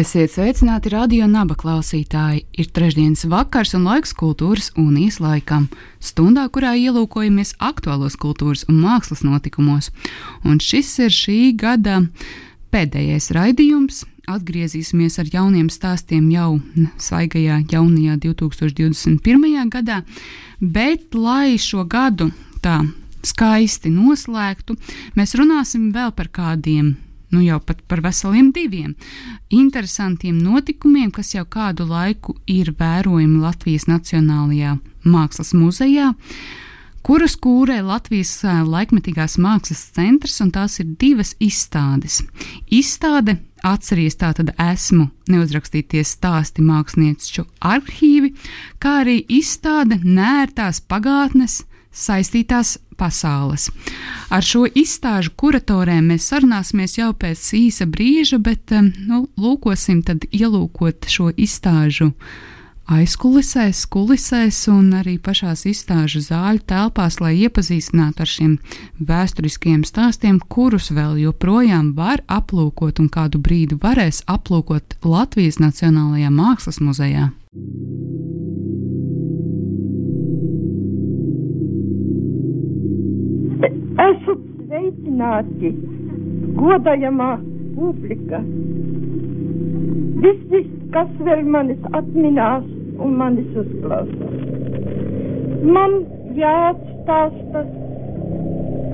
Esiet sveicināti radio naba klausītāji. Ir trešdienas vakars un laiks kultūras unijas laikam, stundā, kurā ielūkojamies aktuālos kultūras un mākslas notikumos. Un šis ir šī gada pēdējais raidījums. Atgriezīsimies ar jauniem stāstiem jau svaigajā jaunajā 2021. gadā, bet lai šo gadu tā skaisti noslēgtu, mēs runāsim vēl par kādiem nu jau pat par veseliem diviem interesantiem notikumiem, kas jau kādu laiku ir vērojami Latvijas Nacionālajā Mākslas muzejā kuras kūrē Latvijas laikmetīgās mākslas centrs, un tās ir divas izstādes. Izstāde atceries tātad esmu neuzrakstīties stāsti mākslinieču arhīvi, kā arī izstāde nērtās pagātnes saistītās pasaules. Ar šo izstāžu kuratoriem mēs sarunāsimies jau pēc īsa brīža, bet nu, lūkosim tad ielūkot šo izstāžu aizkulisēs, kulisēs un arī pašās izstāžu zāļu telpās, lai iepazīstinātu ar šiem vēsturiskiem stāstiem, kurus vēl joprojām var aplūkot un kādu brīdi varēs aplūkot Latvijas Nacionālajā Mākslas muzejā. Esat sveicināti, godājamā publika. Visi, kas vēl manis atminās un manis uzklausās. Man jāatstāsta,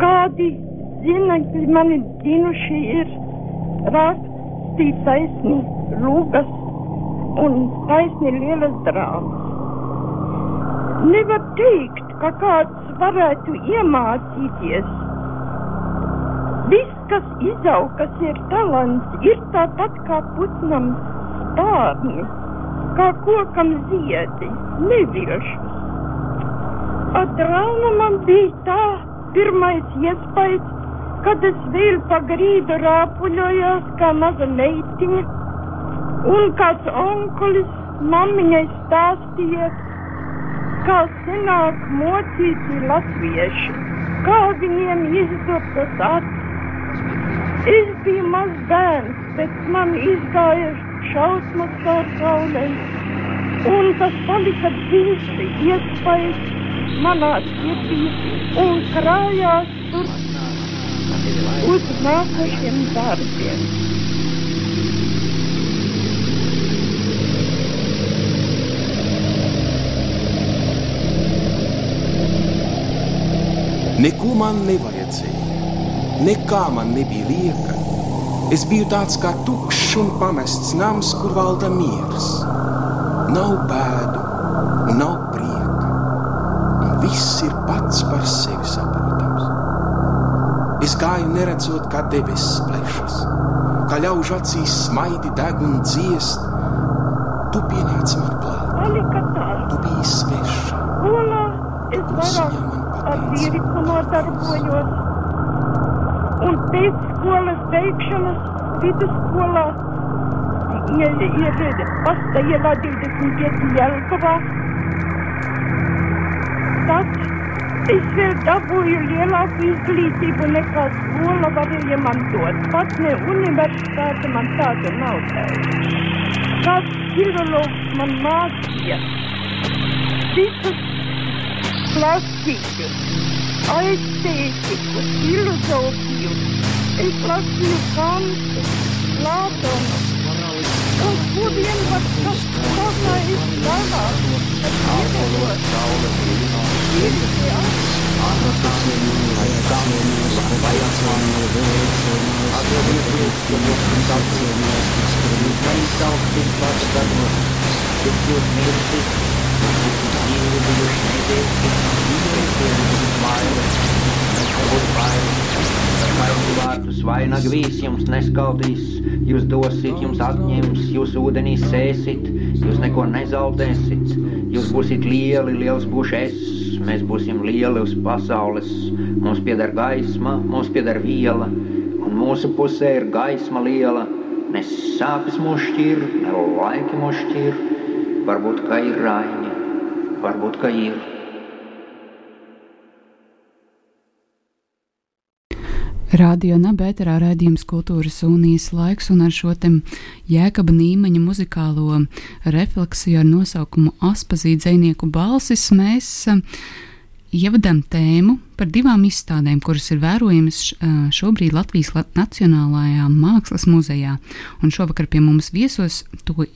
kādi zinekļi mani dzinuši ir rakstīt taisni rūgas un taisni lielas drāmas. Nevar teikt, ka kāds varētu iemācīties. Viss, kas izaug, kas ir talants, ir tāpat kā putnam spārni, kā kokam ziedi, neviešus. Atrauna man bija tā pirmais iespējas, kad es vēl pa grīdu rāpuļojos kā maza meitiņa, un kāds onkulis mammiņai stāstīja, kā senāk mocīti latvieši, kā viņiem izdotas acis. Es biju mazs bērns, bet man izgāja šausmas caur kaulēm, un tas palika dziļi iespējas manā sirdī un krājās tur uz nākošiem darbiem. Neko man nevajadzēja, nekā man nebija lieka. Es biju tāds kā tukšs un pamests nams, kur valda miers. Nav bēdu, nav prieka, un viss ir pats par sevi saprotams. Es gāju neredzot, kā debesis plešas, kā ļaužu acīs smaidi deg un dziest. Tu pienāci man klāt, tu biji sveša. Es vairāk ar līriku nodarbojos. Pēc skolas beigšanas vidusskolā ir pasta ielā 25 Jelgavā. Tad es vēl dabūju lielāku izglītību nekā skola varēja man dot. Pat ne universitāte man tāda nav tāda. Kāds filologs man mācīja visus klasīgu, aiztētiku, filozofiju. Es lasīju Kantu, Platonu, un kuriem var tas savā izdarāt, kad iedevot. Ir Thank you. Vainag vīs jums neskaudīs, jūs dosit, jums atņems, jūs ūdenī sēsit, jūs neko nezaudēsit, jūs būsit lieli, liels būšu es, mēs būsim lieli uz pasaules, mums pieder gaisma, mums pieder viela, un mūsu pusē ir gaisma liela, ne sāpes mūs šķir, ne laiki mūs šķir, varbūt ka ir raini, varbūt ka ir. Radio Nabērā raidījums Kultūras unijas laiks un ar šo te jēkaba nīmeņa muzikālo refleksiju ar nosaukumu Aspazīt dzēnieku balsis mēs ievadam tēmu par divām izstādēm, kuras ir vērojamas šobrīd Latvijas Nacionālajā Mākslas muzejā. Un šovakar pie mums viesos to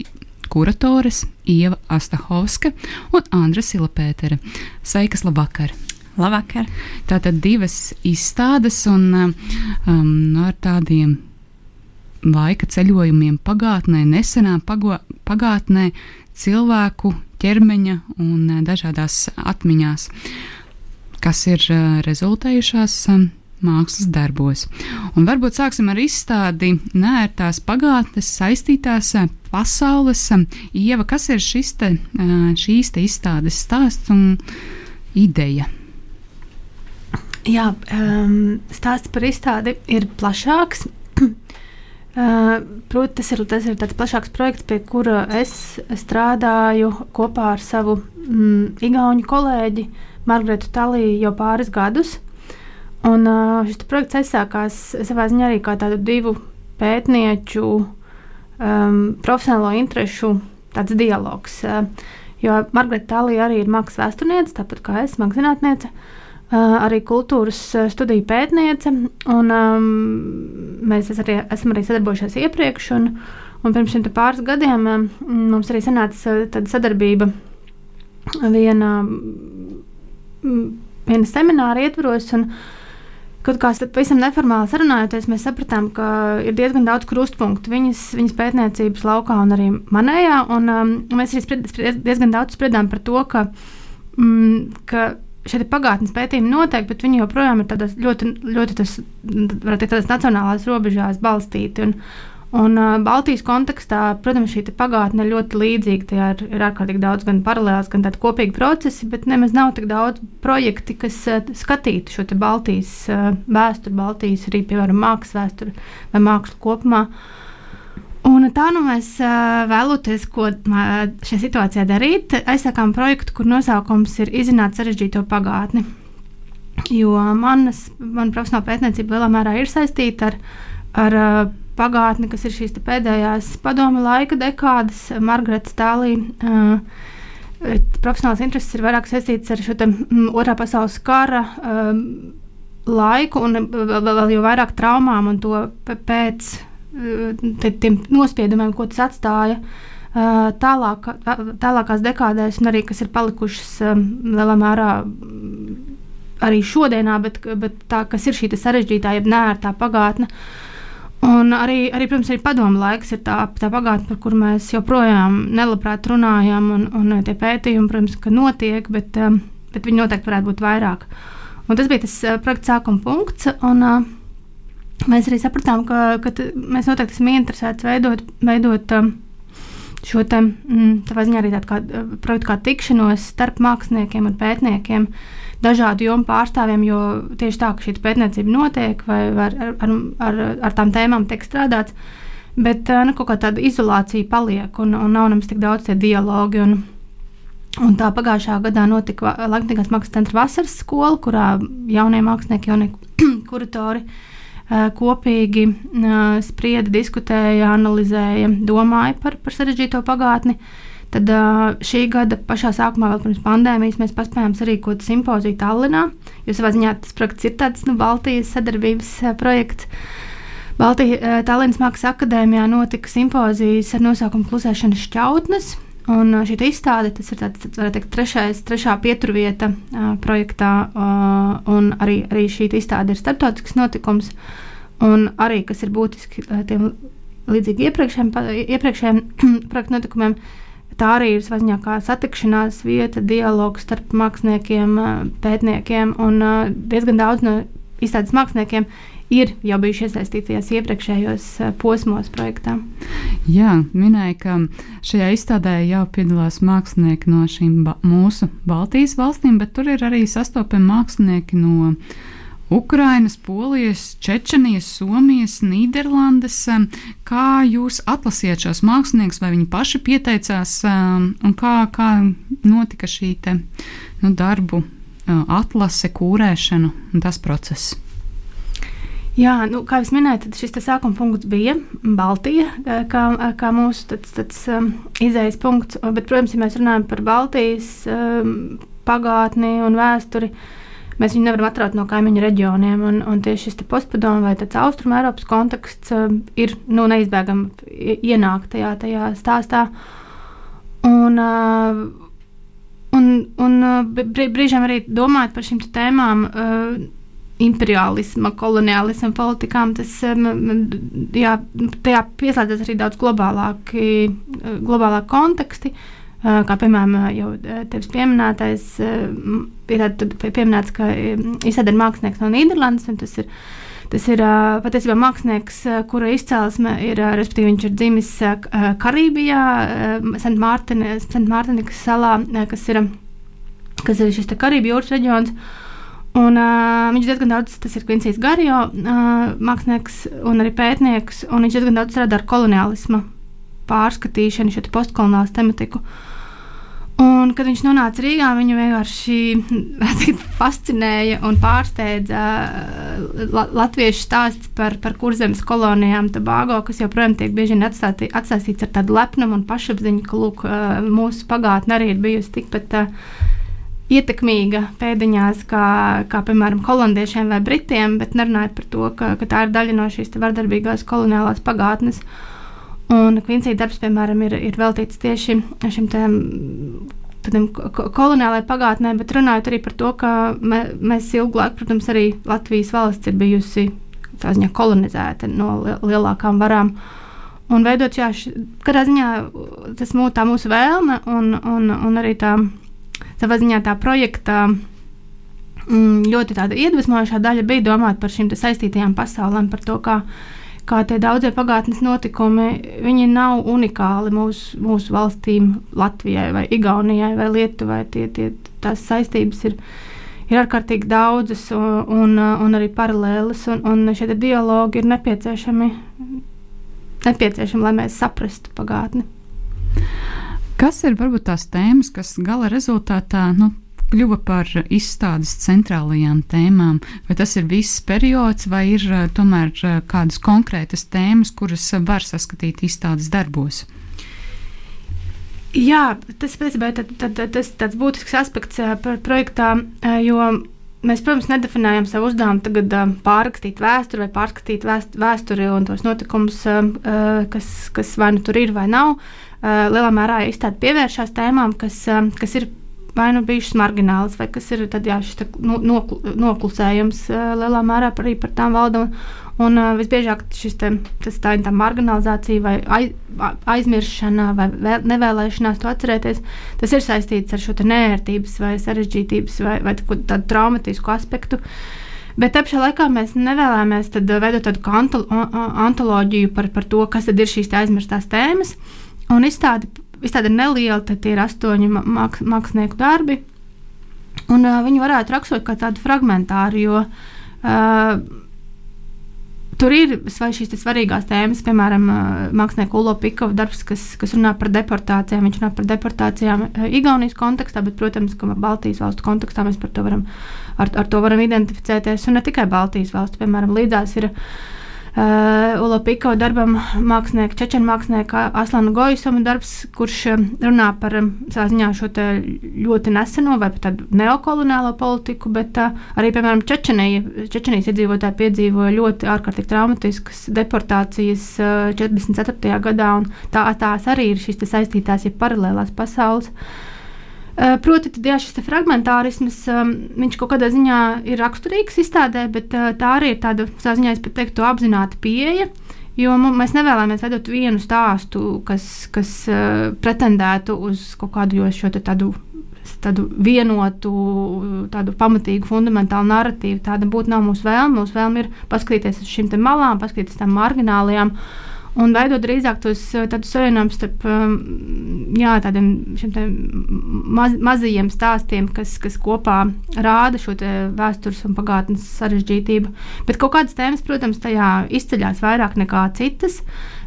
kuratores Ieva Astahovska un Andra Silapētera. Sveikas, labvakar! Labvakar! Tātad divas izstādes un um, ar tādiem laika ceļojumiem pagātnē, nesenā pago, pagātnē, cilvēku ķermeņa un dažādās atmiņās, kas ir uh, rezultējušās um, mākslas darbos. Un varbūt sāksim ar izstādi Nērtās pagātnes saistītās pasaules. Ieva, kas ir šis te, šīs te izstādes stāsts un ideja? Jā, um, stāsts par izstādi ir plašāks. Uh, Protams, tas ir, tas ir tāds plašāks projekts, pie kura es strādāju kopā ar savu mm, igauņu kolēģi Margaretu Taliju jau pāris gadus. Un uh, šis projekts aizsākās savā ziņā arī kā tādu divu pētnieču um, profesionālo interesu dialogs. Uh, jo Margarita Talija arī ir mākslas vēsturniece, tāpat kā es, mākslas zinātniece. Uh, arī kultūras studiju pētniece, un um, mēs arī, esam arī sadarbojušies iepriekš. Un, un pirms pāris gadiem um, mums arī sanāca tāda sadarbība viena, viena semināra ietvaros. Un, Kaut kā pavisam neformāli sarunājoties, mēs sapratām, ka ir diezgan daudz krustpunktu viņas, viņas pētniecības laukā un arī manējā. Un, um, mēs arī spred, spred, diezgan daudz spriedām par to, ka, mm, ka šie pagātnes pētījumi notiek, bet viņi joprojām ir ļoti, ļoti tas, teikt, nacionālās robežās balstīti. Un, Un uh, Baltijas kontekstā, protams, šī pagātne ir ļoti līdzīga. Tajā ir, ir ārkārtīgi daudz gan paralēlas, gan tādu kopīgu procesi, bet nemaz nav tik daudz projekti, kas uh, skatītu šo Baltijas uh, vēsturi, Baltijas arī, piemēram, mākslas vēsturi vai mākslu kopumā. Un tā nu mēs vēlamies, ko šajā situācijā darīt. Aizsākām projektu, kur nosaukums ir izzināt sarežģīto pagātni. Jo manas, mana profesionāla pētniecība lielā mērā ir saistīta ar, ar pagātni, kas ir šīs pēdējās padomu laika dekādas, Margarita Stālīna. Uh, profesionāls intereses ir vairāk saistīts ar šo te, mm, otrā pasaules kara uh, laiku un vēl, vēl jau vairāk traumām un to pēc tiem nospiedumiem, ko tas atstāja. Uh, tālāk, tālākās dekādēs, un arī kas ir palikušas um, lielā mērā arī šodienā, bet, bet tā, kas ir šī sarežģītā, jeb nērtā pagātne. Un arī, arī, protams, arī padomu laiks ir tā, tā pagātne, par kuru mēs joprojām nelabprāt runājam, un, un tie pētījumi, protams, ka notiek, bet, bet viņi noteikti varētu būt vairāk. Un tas bija tas projekta sākuma punkts, un uh, mēs arī sapratām, ka, ka mēs noteikti esam interesēti veidot, veidot um, šo te, mm, ziņā arī tādu kā, uh, projektu kā tikšanos starp māksliniekiem un pētniekiem. Uh, dažādu jomu pārstāvjiem, jo tieši tā, ka šī pētniecība notiek vai ar, ar, ar, ar tām tēmām tiek strādāts, bet eh, nu, kaut kā tāda izolācija paliek un, un nav nemaz tik daudz tie dialogi. Un, Un tā pagājušā gadā notika Latvijas Mākslas centra vasaras skola, kurā jaunie mākslinieki, jaunie kuratori eh, kopīgi eh, sprieda, diskutēja, analizēja, domāja par, par sarežģīto pagātni. Tad šī gada pašā sākumā, vēl pirms pandēmijas, mēs paspējām sarīkot simpoziju Tallinā. Jo savā ziņā tas projekts ir tāds nu, Baltijas sadarbības projekts. Baltijas Tallinas Mākslas akadēmijā notika simpozijas ar nosaukumu Klusēšanas šķautnes. Un šī izstāde, ir tāds, teikt, trešais, trešā pieturvieta uh, projektā, uh, un arī, arī šī izstāde ir starptautisks notikums. Un arī, kas ir būtiski uh, tiem līdzīgi iepriekšējiem, iepriekšējiem projektu notikumiem, uh, tā arī ir ziņā, kā satikšanās vieta, dialogs starp māksliniekiem, pētniekiem un diezgan daudz no izstādes māksliniekiem ir jau bijuši iesaistīties iepriekšējos posmos projektā. Jā, minēja, ka šajā izstādē jau piedalās mākslinieki no šīm ba mūsu Baltijas valstīm, bet tur ir arī sastopami mākslinieki no Ukrainas, Polijas, Čečenijas, Somijas, Nīderlandes. Kā jūs atlasījāt šos māksliniekus, vai viņi paši pieteicās, un kā, kā notika šī te, nu, darbu atlase, kūrēšana un tas process? Jā, nu, kā jau minēju, šis sākuma punkts bija Baltija, kā, kā mūsu tāds, tāds, um, izējas punkts. Bet, protams, ja mēs runājam par Baltijas um, pagātni un vēsturi, mēs viņu nevaram atraut no kaimiņu reģioniem. Un, un tieši šis postpadomu vai austrumu Eiropas konteksts uh, ir nu, neizbēgami ienākt tajā, tajā stāstā. Un, uh, un, un uh, brīžiem arī domājot par šīm tēmām. Uh, imperialisma, koloniālisma politikām, tas um, jā, tajā pieslēdzas arī daudz globālāki, uh, globālāki konteksti. Uh, kā piemēram jau tevis pieminētais, ir pieminēts, ka izsēdē ir mākslinieks no Nīderlandes, un tas ir Tas ir patiesībā mākslinieks, kura izcelsme ir, respektīvi, viņš ir dzimis Karībijā, Sentmārtiņas salā, kas ir, kas ir šis Karību jūras reģions. Un, uh, viņš diezgan daudz, tas ir Kvinsijas Garijo, uh, mākslinieks un arī pētnieks, un viņš diezgan daudz strādā ar koloniālismu pārskatīšanu, šo postkoloniālu tematiku. Uh, Un, kad viņš nonāca Rīgā, viņu vienkārši fascinēja un pārsteidza uh, la, latviešu stāsts par, par kurzemes kolonijām Tobago, kas joprojām tiek bieži atstāti, atstāstīts ar tādu lepnumu un pašapziņu, ka lūk, uh, mūsu pagātne arī ir bijusi tikpat uh, ietekmīga pēdiņās, kā, kā piemēram holandiešiem vai britiem, bet nerunājot par to, ka, ka tā ir daļa no šīs vardarbīgās koloniālās pagātnes. Uh, Un Kvincija darbs, piemēram, ir, ir veltīts tieši šim tēm. Tādiem koloniālajai pagātnē, bet runājot arī par to, ka mē, mēs laiku, protams, arī Latvijas valsts ir bijusi ziņā, kolonizēta no lielākām varām. Un veidot, jā, kādā ziņā tas mūsu, tā mūsu vēlme un, un, un arī tā savā ziņā tā projekta ļoti iedvesmojošā daļa bija domāt par šīm saistītajām pasaulēm, par to, kā kā tie daudzie pagātnes notikumi, viņi nav unikāli mūsu, mūsu valstīm, Latvijai, vai Igaunijai, vai Lietuvai. Tie, tie, tās saistības ir, ir ārkārtīgi daudzas un, un, un arī paralēlas, un, un šie dialogi ir nepieciešami, nepieciešami, lai mēs saprastu pagātni. Kas ir varbūt tās tēmas, kas gala rezultātā nu, kļuva par izstādes centrālajām tēmām? Vai tas ir viss periods, vai ir eh, tomēr eh, kādas konkrētas tēmas, kuras var saskatīt izstādes darbos? Jā, tas patiesībā ir tāds būtisks aspekts eh, par projektā, jo mēs, protams, nedefinējam savu uzdevumu tagad pārrakstīt vēsturi vai pārskatīt vēsturi un tos notikumus, kas, kas vai nu tur ir vai nav. Lielā mērā izstāde pievēršās tēmām, kas, kas ir vai nu bijušas marginālas, vai kas ir tad, jā, šis nokl, noklusējums lielā mērā arī par tām valda. Un, un visbiežāk šis te, tas tā ir tā marginalizācija vai aiz, aizmiršana vai vēl, nevēlēšanās to atcerēties. Tas ir saistīts ar šo nērtības vai sarežģītības vai, vai tādu traumatisku aspektu. Bet te pašā laikā mēs nevēlamies veidot tādu antoloģiju par, par to, kas ir šīs aizmirstās tēmas. Un izstādi Izstāde ir neliela, tad ir astoņi māk, mākslinieku darbi. Un, uh, viņi varētu raksturot kā tādu fragmentāru, jo uh, tur ir šīs svarīgās tēmas, piemēram, mākslinieka Ulo Pikova darbs, kas, kas runā par deportācijām. Viņš runā par deportācijām Igaunijas kontekstā, bet, protams, ka Baltijas valstu kontekstā mēs to varam, ar, ar to varam identificēties. Un ne tikai Baltijas valstu, piemēram, līdzās ir. Uh, Uh, Ulo Piko darbam, mākslinieka, čečena mākslinieka Aslana Gojusama darbs, kurš uh, runā par um, ziņā, šo ļoti neseno vai pat tādu neokoloniālo politiku, bet uh, arī, piemēram, Čečenija, Čečenijas iedzīvotāji piedzīvoja ļoti ārkārtīgi traumatiskas deportācijas uh, 44. gadā, un tā, tās arī ir šīs saistītās, ja paralēlās pasaules. Uh, Eh, proti, tad, jā, šis fragmentārisms, um, viņš kaut kādā ziņā ir raksturīgs izstādē, bet uh, tā arī ir tāda, ziņā, es pat teiktu, apzināta pieeja. Jo mēs nevēlamies veidot vienu stāstu, kas, kas uh, pretendētu uz kaut kādu šo tādu tādu vienotu, tādu pamatīgu, fundamentālu narratīvu. Tāda būtu nav mūsu vēlme. Mūsu vēlme ir paskatīties uz šīm malām, paskatīties uz tām marginālajām. Un veidot drīzāk tos savienojumus starp um, jā, tādiem maz, mazajiem stāstiem, kas, kas kopā rāda šo vēstures un pagātnes sarežģītību. Bet kaut kādas tēmas, protams, tajā izceļas vairāk nekā citas.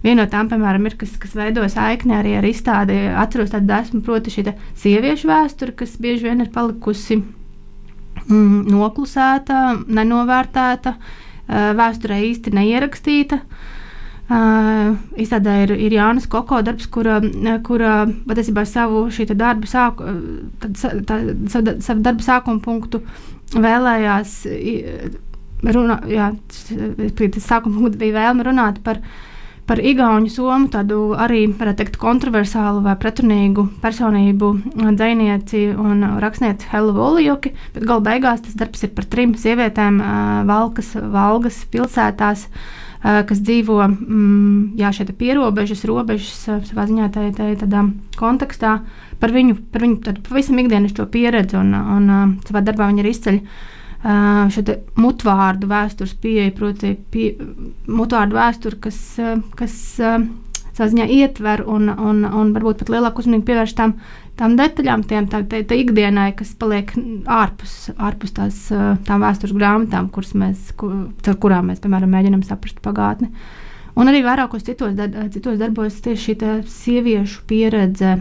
Viena no tām, piemēram, ir, kas, kas veido saikni arī ar izstādi. Atceros tādu desmu, proti, šī sieviešu vēsture, kas bieži vien ir palikusi mm, noklusēta, nenovērtēta, vēsturē īsti neierakstīta. Uh, izstādē ir, ir Jānis Koko darbs, kura, kura patiesībā savu darbu sāku, tad, tā, savu, savu darbu sākuma punktu vēlējās runāt, jā, tas sākuma punkts bija vēlme runāt par uh, par Igaunu somu, tādu arī, varētu teikt, kontroversālu vai pretrunīgu personību dzinieci un rakstnieci Helu Voljuki, bet galu beigās tas darbs ir par trim sievietēm Valkas, Valgas pilsētās, kas dzīvo mm, jā, šeit pierobežas, robežas savā ziņā tādā kontekstā. Par viņu, par viņu pavisam ikdienišķo pieredzi un, un savā darbā viņi ir izceļ šo mutvārdu vēstures pieeja, proti, pie, mutvārdu vēsturi, kas, kas ziņā ietver un, un, un varbūt pat lielāku uzmanību pievērš tam, tām detaļām, tiem tā, tā, tā ikdienai, kas paliek ārpus, ārpus tās, tām vēstures grāmatām, kuras mēs, kur, ar kurām mēs, piemēram, mēģinām saprast pagātni. Un arī vairākos citos, citos darbos tieši šī sieviešu pieredze,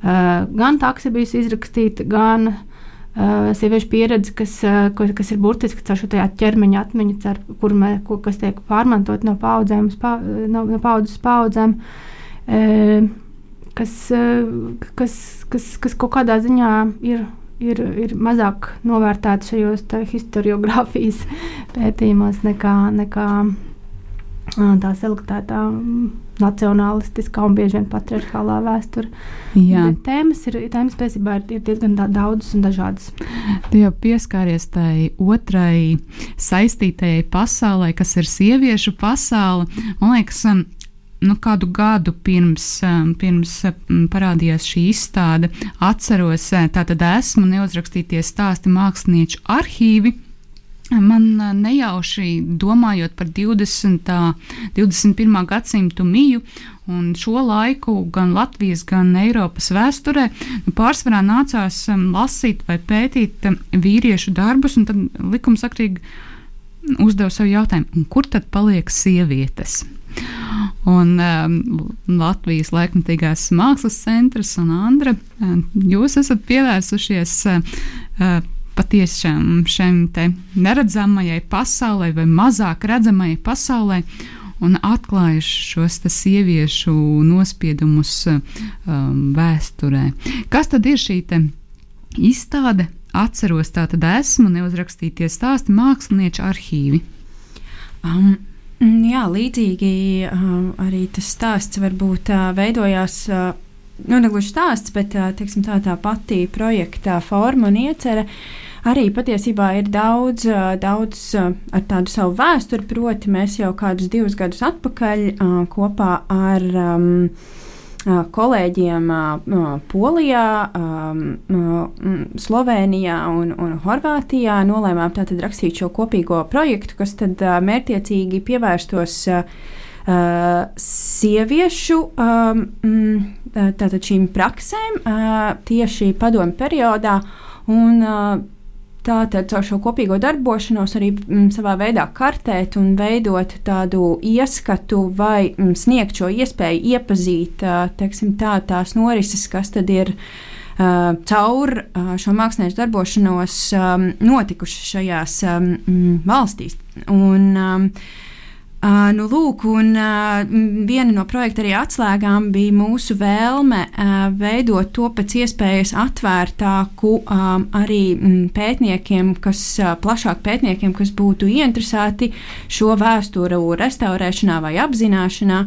gan tā, kas ir bijusi izrakstīta, gan Uh, sieviešu pieredze, kas, kas ir burtiski caur šo ķermeņa atmiņu, cer, kur mē, ko, kas tiek pārmantot no paudzēm uz pa, no, no paudzes paudzēm, uh, kas, kas, kas, kas kaut kādā ziņā ir, ir, ir mazāk novērtēta šajos historiografijas pētījumos nekā, nekā tā selektētā nacionālistiskā un bieži vien patriarchālā vēsture. Tēmas ir, tēmas pēcībā ir, ir diezgan daudzas un dažādas. Tu jau pieskāries tai otrai saistītajai pasaulē, kas ir sieviešu pasaule. Man liekas, nu, kādu gadu pirms, pirms parādījās šī izstāde, atceros, tātad esmu neuzrakstīties stāsti mākslinieču arhīvi Man nejauši domājot par 20. 21. gadsimtu miju un šo laiku gan Latvijas, gan Eiropas vēsturē, nu, pārsvarā nācās lasīt vai pētīt vīriešu darbus, un tad likumsakrīgi uzdevu sev jautājumu, kur tad paliek sievietes? Un um, Latvijas laikmatīgās mākslas centrs un Andra, jūs esat pievērsušies uh, patiešām šiem neredzamajai pasaulē vai mazāk redzamajai pasaulē un atklājuši šos sieviešu nospiedumus um, vēsturē. Kas tad ir šī izstāde? Atceros, tā tad esmu neuzrakstītie stāsti mākslinieču arhīvi. Um, jā, līdzīgi um, arī tas stāsts varbūt uh, veidojās. Uh, nu, ne gluži stāsts, bet teiksim, tā, tā pati projekta forma un iecerē arī patiesībā ir daudz, daudz ar tādu savu vēsturi. Proti, mēs jau kādus divus gadus atpakaļ kopā ar um, kolēģiem Polijā, Slovenijā un, un Horvātijā nolēmām tātad rakstīt šo kopīgo projektu, kas tad mērķiecīgi pievērstos sieviešu tātad šīm praksēm tieši padomu periodā. Un, Tātad caur šo kopīgo darbošanos arī m, mm, savā veidā kartēt un veidot tādu ieskatu vai m, mm, sniegt šo iespēju iepazīt teiksim, tā, tās norises, kas tad ir uh, caur uh, šo mākslinieku darbošanos um, notikušas šajās um, valstīs. Un, um, Uh, nu, lūk, un uh, viena no projekta arī atslēgām bija mūsu vēlme uh, veidot to pēc iespējas atvērtāku um, arī m, pētniekiem, kas uh, plašāk pētniekiem, kas būtu ieinteresēti šo vēsturu restaurēšanā vai apzināšanā.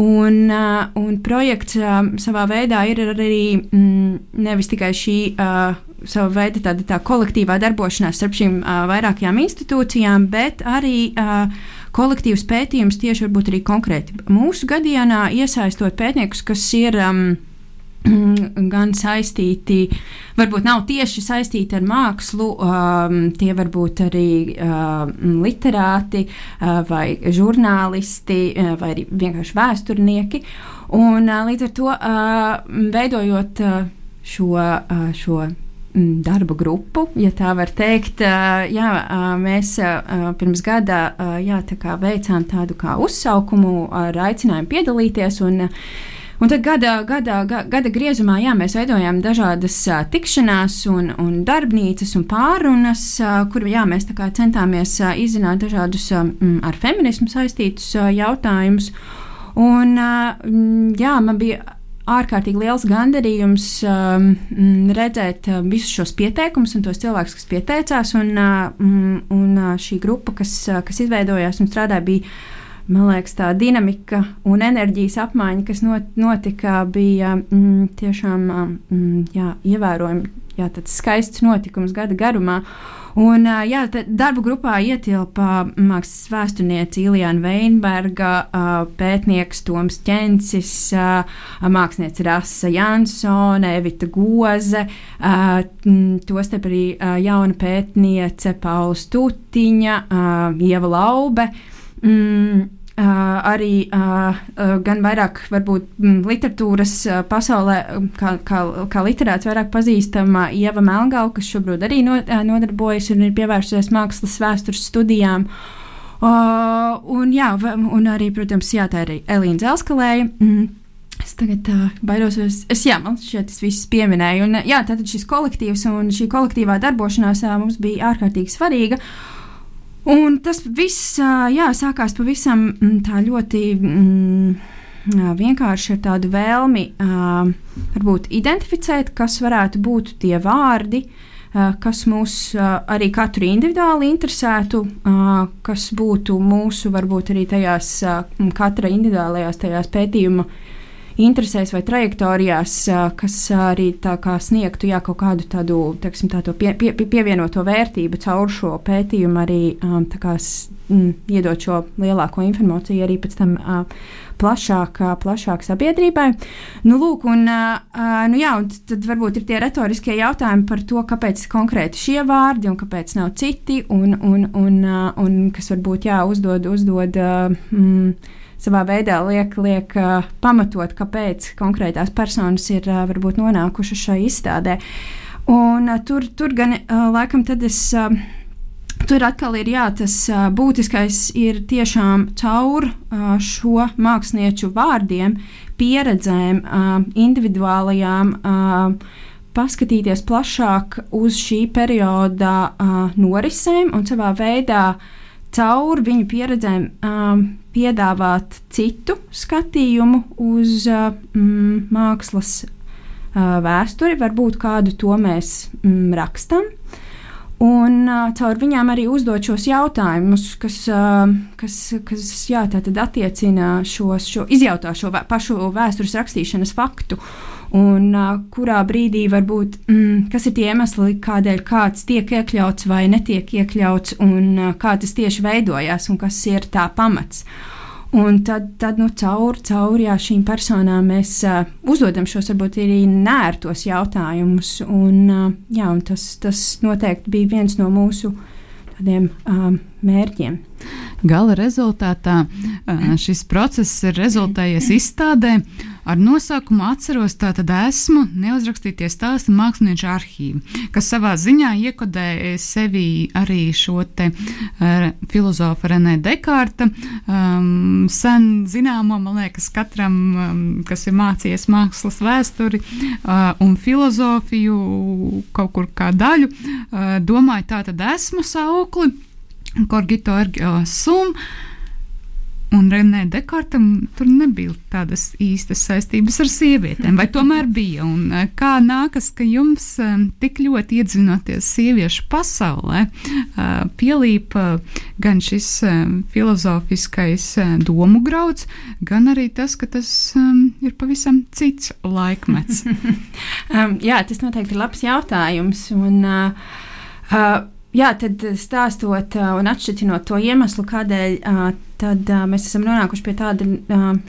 Un, un projekts savā veidā ir arī. Nevis tikai šī sava veida tāda tā kolektīvā darbošanās starp šīm vairākajām institūcijām, bet arī uh, kolektīvs pētījums tieši varbūt arī konkrēti mūsu gadījumā iesaistot pētniekus, kas ir. Um, gan saistīti, varbūt nav tieši saistīti ar mākslu, um, tie var būt arī um, literāti uh, vai žurnālisti uh, vai arī vienkārši vēsturnieki. Un, uh, līdz ar to uh, veidojot uh, šo, uh, šo mm, darba grupu, ja tā var teikt. Jā, mēs pirms gada jā, tā veicām tādu kā uzsaukumu ar aicinājumu piedalīties. Un, Un tad gada, gada, gada griezumā jā, mēs veidojām dažādas uh, tikšanās, un, un darbnīcas un pārunas, uh, kur jā, mēs centāmies uh, izzināt dažādus uh, ar feminismu saistītus uh, jautājumus. Un, uh, jā, man bija ārkārtīgi liels gandarījums um, redzēt uh, visus šos pieteikumus un tos cilvēkus, kas pieteicās. Un, uh, un uh, šī grupa, kas, uh, kas izveidojās un strādāja, bija man liekas, tā dinamika un enerģijas apmaiņa, kas notika, bija mm, tiešām mm, jā, ievērojami. Jā, skaists notikums gada garumā. Un, jā, darba grupā ietilpa mākslas vēsturniece Iljana Veinberga, pētnieks Toms Čencis, mākslinieca Rasa Jansone, Evita Goze, tostarp arī jauna pētniece Paula Stutiņa, Ieva Laube. Mm, arī gan vairāk, varbūt, mm, literatūras pasaulē, kā, kā, kā literāts, vairāk pazīstama Ieva Melngala, kas šobrīd arī no, nodarbojas un ir pievērsusies mākslas vēstures studijām. Uh, un, jā, un arī, protams, jā, tā ir Elīna Zelskalēja. Mm. Es tagad uh, baidos, es, es, jā, man šķiet, tas viss pieminēju. Un, jā, tātad šis kolektīvs un šī kolektīvā darbošanās uh, mums bija ārkārtīgi svarīga. Uh, Un tas viss jā, sākās pavisam mm, tā ļoti mm, vienkārši ar tādu vēlmi varbūt identificēt, kas varētu būt tie vārdi, kas mūs arī katru individuāli interesētu, kas būtu mūsu varbūt arī tajās katra individuālajās tajās pētījuma interesēs vai trajektorijās, kas arī sniegtu jā, kaut kādu tādu teiksim, tā pie, pie, pievienoto vērtību caur šo pētījumu, arī kā, m, iedot šo lielāko informāciju arī pēc tam. Plašāk, plašāk sabiedrībai. Nu, lūk, un, nu, jā, un tad varbūt ir tie retoriskie jautājumi par to, kāpēc konkrēti šie vārdi un kāpēc nav citi, un, un, un, un kas varbūt jā, uzdod, uzdod mm, savā veidā liek, liek uh, pamatot, kāpēc konkrētās personas ir uh, varbūt nonākušas šai izstādē. Un, uh, tur, tur gan uh, laikam tad es. Uh, Tur atkal ir jā, tas uh, būtiskais ir tiešām caur uh, šo mākslinieču vārdiem, pieredzēm, uh, individuālajām uh, paskatīties plašāk uz šī perioda uh, norisēm un savā veidā caur viņu pieredzēm um, piedāvāt citu skatījumu uz uh, mm, mākslas uh, vēsturi, varbūt kādu to mēs mm, rakstam. Un uh, caur viņām arī uzdot šos jautājumus, kas, uh, kas, kas jā, attiecina šos, šo, izjautā šo vē, pašu vēstures rakstīšanas faktu. Un uh, kurā brīdī varbūt, mm, kas ir tie iemesli, kādēļ kāds tiek iekļauts vai netiek iekļauts, un uh, kā tas tieši veidojās, un kas ir tā pamats. Un tad, tad nu, caur, caur jā, šīm personām mēs uh, uzdodam šos varbūt arī nērtos jautājumus. Un, uh, jā, un tas, tas noteikti bija viens no mūsu tādiem uh, mērķiem. Gala rezultātā šis process ir rezultējies izstādē ar nosaukumu Atceros, tātad esmu neuzrakstītie stāsti mākslinieču arhīvu, kas savā ziņā iekodē sevi arī šo te uh, filozofu Renē Dekārta, um, sen zināmo, man liekas, katram, um, kas ir mācījies mākslas vēsturi uh, un filozofiju kaut kur kā daļu, uh, domāju, tātad esmu saukli Korgito Ergio Sum. Un Renē Dekartam tur nebija tādas īstas saistības ar sievietēm, vai tomēr bija? Un eh, kā nākas, ka jums eh, tik ļoti iedzinoties sieviešu pasaulē, eh, pielīpa gan šis filozofiskais domu grauds, gan arī tas, ka tas ir pavisam cits laikmets? um, jā, tas noteikti ir labs jautājums. Un, uh, uh, Jā, tad stāstot uh, un atšķirinot to iemeslu, kādēļ uh, tad, mēs esam nonākuši pie tāda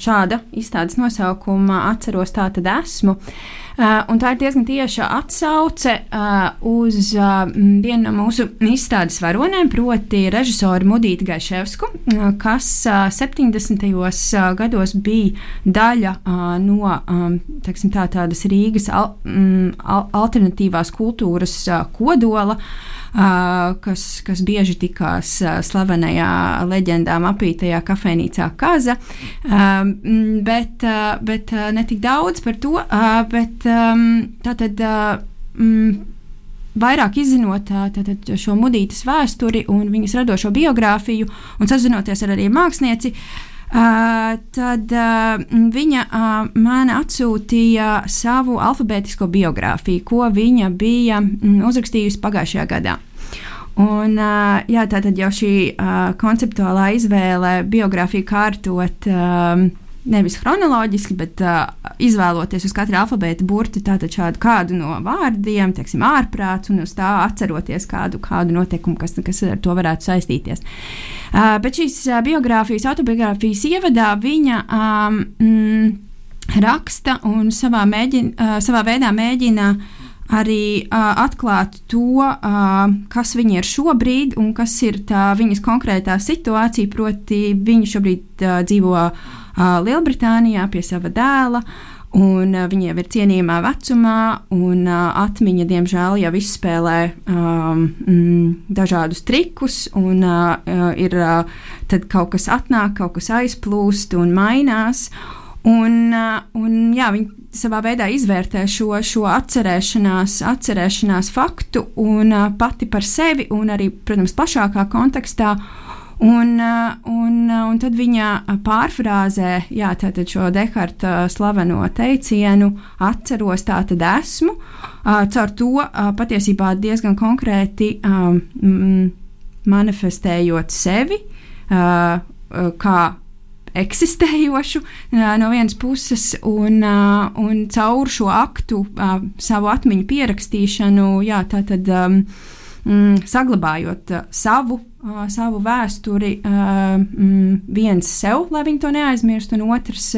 šāda izstādes nosaukuma, atceros tā tad esmu. Un tā ir diezgan tieša atsauce uz vienu no mūsu izstādes varonēm, proti, režisoru Mudītu Gaiševsku, kas uh, 70. Uh, gados bija daļa no teksim, tā, tādas Rīgas al, um, al alternatīvās kultūras kodola. Uh, kas, kas bieži tikās slavenajā leģendām apītajā kafejnīcā Kaza. Bet, bet ne tik daudz par to, bet tātad. Vairāk izzinot tātad, šo mudītas vēsturi un viņas radošo biogrāfiju, un sazinoties ar arī mākslinieci, tad viņa man atsūtīja savu alfabētisko biogrāfiju, ko viņa bija uzrakstījusi pagājušajā gadā. Un, jā, tā tad jau šī konceptuālā izvēle biogrāfiju kārtot. Uh, Nevis chronoloģiski, bet uh, izvēloties uz katra alfabēta burti šādu kādu no vārdiem, teiksim, ārprāts, un uz tā atceroties kādu, kādu notikumu, kas, kas ar to varētu saistīties. Uh, bet šīs uh, biogrāfijas, autobiogrāfijas ievadā viņa um, mm, raksta un savā, mēģina, uh, savā veidā mēģina uh, arī uh, atklāt to, uh, kas viņa ir šobrīd un kas ir tā viņas konkrētā situācija. Proti, viņa šobrīd uh, dzīvo uh, Lielbritānijā pie sava dēla. Un viņa jau ir cienījamā vecumā, un atmiņa, diemžēl, jau izspēlē um, dažādus trikus, un uh, ir uh, kaut kas atnāk, kaut kas aizplūst un mainās. Un, un, jā, viņa savā veidā izvērtē šo, šo atcerēšanās, atcerēšanās faktu un pati par sevi, un arī, protams, plašākā kontekstā. Un, uh, un, uh, un tad viņa pārfrāzē jā, šo Dekarta slaveno teicienu, atceros, tā tad esmu. Caur to patiesībā diezgan konkrēti um, manifestējot sevi uh, kā eksistējošu no vienas puses, un, un caur šo aktu, savu atmiņu pierakstīšanu, jā, tā tad um, saglabājot savu. Savu vēsturi um, viens sev, lai viņi to neaizmirst, un otrs,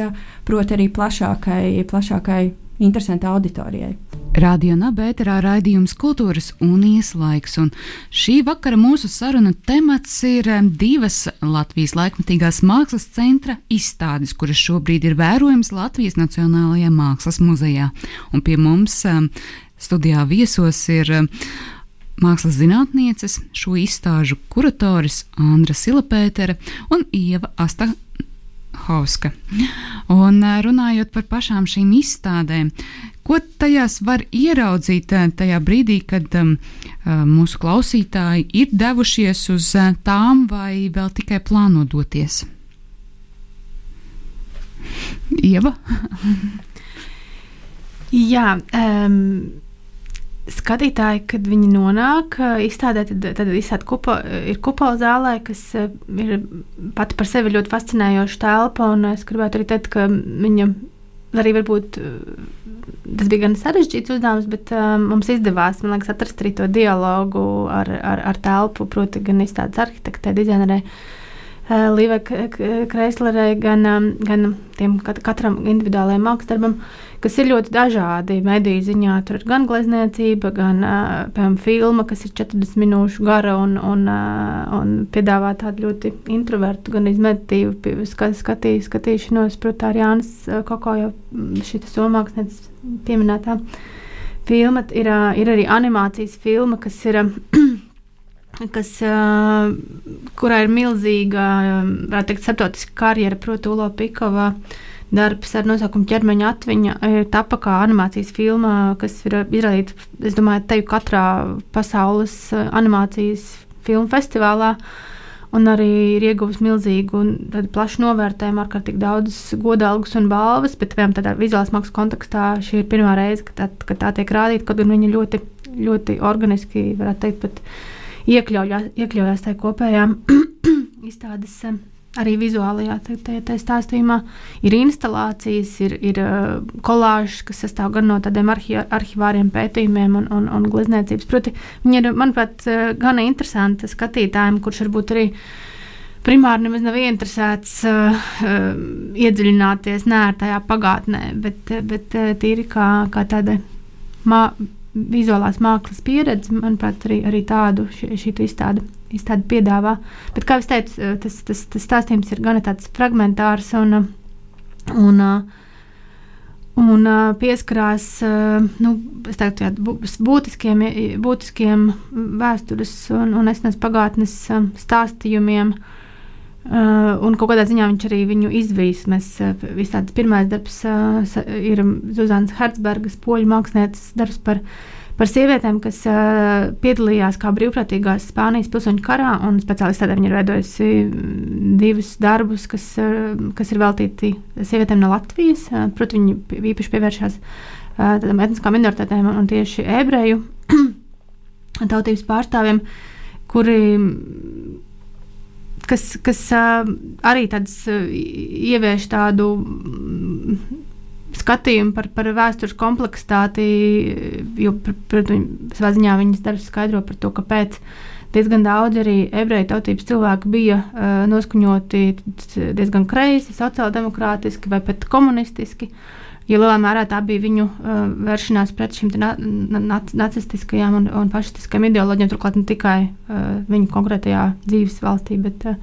proti, arī plašākai, plašākai interesantai auditorijai. Radio Nabērā raidījums Kultūras un Ieslaiks, un šī vakara mūsu saruna temats ir divas Latvijas laikmatīgās mākslas centra izstādes, kuras šobrīd ir vērojamas Latvijas Nacionālajā mākslas muzejā. Un pie mums studijā viesos ir mākslas zinātnieces, šo izstāžu kuratoris Andra Silapētere un Ieva Asta Hauska. Un runājot par pašām šīm izstādēm, ko tajās var ieraudzīt tajā brīdī, kad um, mūsu klausītāji ir devušies uz tām vai vēl tikai plāno doties? Ieva? Jā, um, skatītāji, kad viņi nonāk izstādē, tad, tad izstāde kupo, ir kupola zālē, kas ir pati par sevi ļoti fascinējoša telpa. Es gribētu arī teikt, ka viņa arī varbūt tas bija gan sarežģīts uzdevums, bet um, mums izdevās liekas, atrast arī to dialogu ar, ar, ar telpu, proti, gan izstādes arhitektē, dizainerē. Līvai Kreislerei, gan, gan tiem katram individuālajam māksliniekam. Kas ir ļoti dažādi mediju ziņā. Tur ir gan glezniecība, gan piemēram, filma, kas ir 40 minūšu gara un, un, un piedāvā tādu ļoti introvertu, gan izmeditīvu skatī, skatīšanos. Protams, arī Jānis Koko jau šī somāksnes pieminētā filma. Ir, ir arī animācijas filma, kas ir. kas, kurā ir milzīga, varētu teikt, starptautiska karjera, proti, Ulo Pikova. Uh, darbs ar nosaukumu ķermeņa atmiņa ir tapa kā animācijas filma, kas ir izrādīta, es domāju, teju katrā pasaules animācijas filmu festivālā. un arī ir ieguvis milzīgu un plašu novērtējumu, ārkārtīgi daudz godalgus un balvas, bet piemēram tādā vizuālās mākslas kontekstā šī ir pirmā reize, kad tā, kad tā tiek rādīta, gan viņa ļoti, ļoti organiski, varētu teikt, iekļaujās, iekļaujās tajā kopējā izstādes arī vizuālajā tajā stāstījumā ir instalācijas, ir, ir kolāžas, kas sastāv gan no tādiem arhi arhivāriem pētījumiem un, un, un glezniecības. Proti, viņi ir, manuprāt, gan interesanti skatītājiem, kurš varbūt arī primāri nemaz nav interesēts uh, uh, iedziļināties nērtajā pagātnē, bet, bet uh, tīri kā, kā tāda mā, vizuālās mākslas pieredze, manuprāt, arī, arī tādu šī, šī izstāde izstāde piedāvā. Bet, kā jau teicu, eh, tas, tas, tas stāstījums ir gan tāds fragmentārs un, un, un pieskarās nu, teiktu, būtiskiem, būtiskiem vēstures un, un esnes pagātnes stāstījumiem. Uh, un kādā ziņā viņš arī viņu izvīs. Mēs visādi pirmais darbs uh, ir Zuzanas Hertzbergas, poļu mākslinieces darbs par uh, par sievietēm, kas uh, piedalījās kā brīvprātīgās Spānijas pilsoņu karā. Speciālisti tādēļ ir veidojusi mm, divus darbus, kas, uh, kas ir veltīti sievietēm no Latvijas. Uh, Protams, viņi īpaši pievēršās uh, etniskām minoritātēm un tieši ebreju tautības pārstāvjiem, kuri kas, kas uh, arī tāds, uh, ievieš tādu skatījumu par, par vēstures kompleksitāti, jo savā ziņā viņas darbs skaidro par to, kāpēc diezgan daudz arī ebreju tautības cilvēku bija uh, noskaņoti diezgan kreisi, sociāldemokrātiski vai pat komunistiski. Jo lielā mērā tā bija viņu uh, vēršanās pret šīm na, na, nacistiskajām un, un fašistiskajām ideoloģijām, turklāt ne tikai uh, viņu konkrētajā dzīves valstī, bet, uh,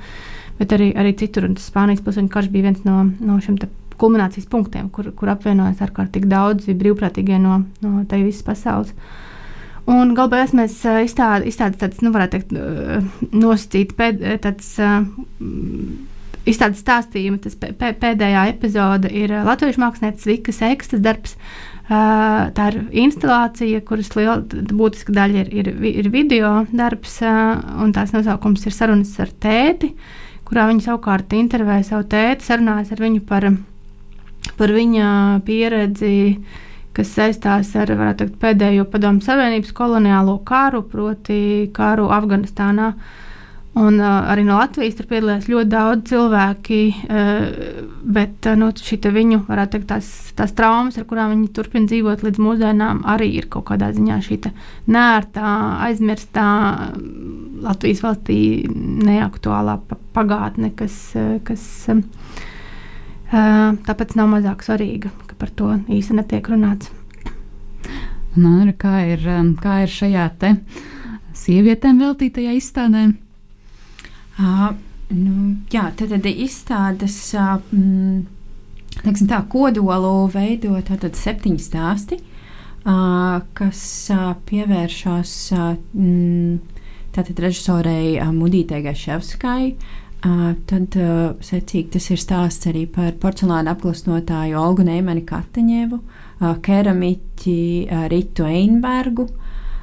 bet arī, arī citur. Un tas Spānijas pilsoņu karš bija viens no, no šiem kulminācijas punktiem, kur, kur apvienojas ārkārtīgi daudzi brīvprātīgie no, no tā visas pasaules. Un galā mēs izstādījām izstādi tādas, nu, varētu teikt, nosacīt pēd, tāds, izstādes stāstījumu. Tas pēdējā epizode ir latviešu mākslinieces Vikas Ekstas darbs. Tā ir instalācija, kuras liela būtiska daļa ir, ir, ir video darbs, un tās nosaukums ir sarunas ar tēti, kurā viņa savukārt intervēja savu tēti, sarunājas ar viņu par viņu par viņa pieredzi, kas saistās ar teikt, pēdējo padomu Savienības koloniālo karu, proti, karu Afganistānā. Un, uh, arī no Latvijas tur piedalījās ļoti daudz cilvēki, uh, bet uh, nu, viņu teikt, tās, tās traumas, ar kurām viņi turpina dzīvot līdz mūsdienām, arī ir kaut kādā ziņā šī nērtā, aizmirstā Latvijas valstī neaktuālā pagātne, kas. Uh, kas uh, Tāpēc nav mazāk svarīga, ka par to īsti netiek runāts. Un, kā, ir, kā ir šajā te sievietēm veltītajā izstādē? Uh, nu, jā, tad, tad izstādes uh, teiksim, tā, kodolu veido tātad septiņi stāsti, uh, kas uh, pievēršas uh, tātad režisorei uh, Mudītei Gaševskai. Uh, tad secīgi tas ir stāsts arī par porcelāna apglasnotāju Olgu Neimani Kataņevu, keramiķi Ritu Einbergu.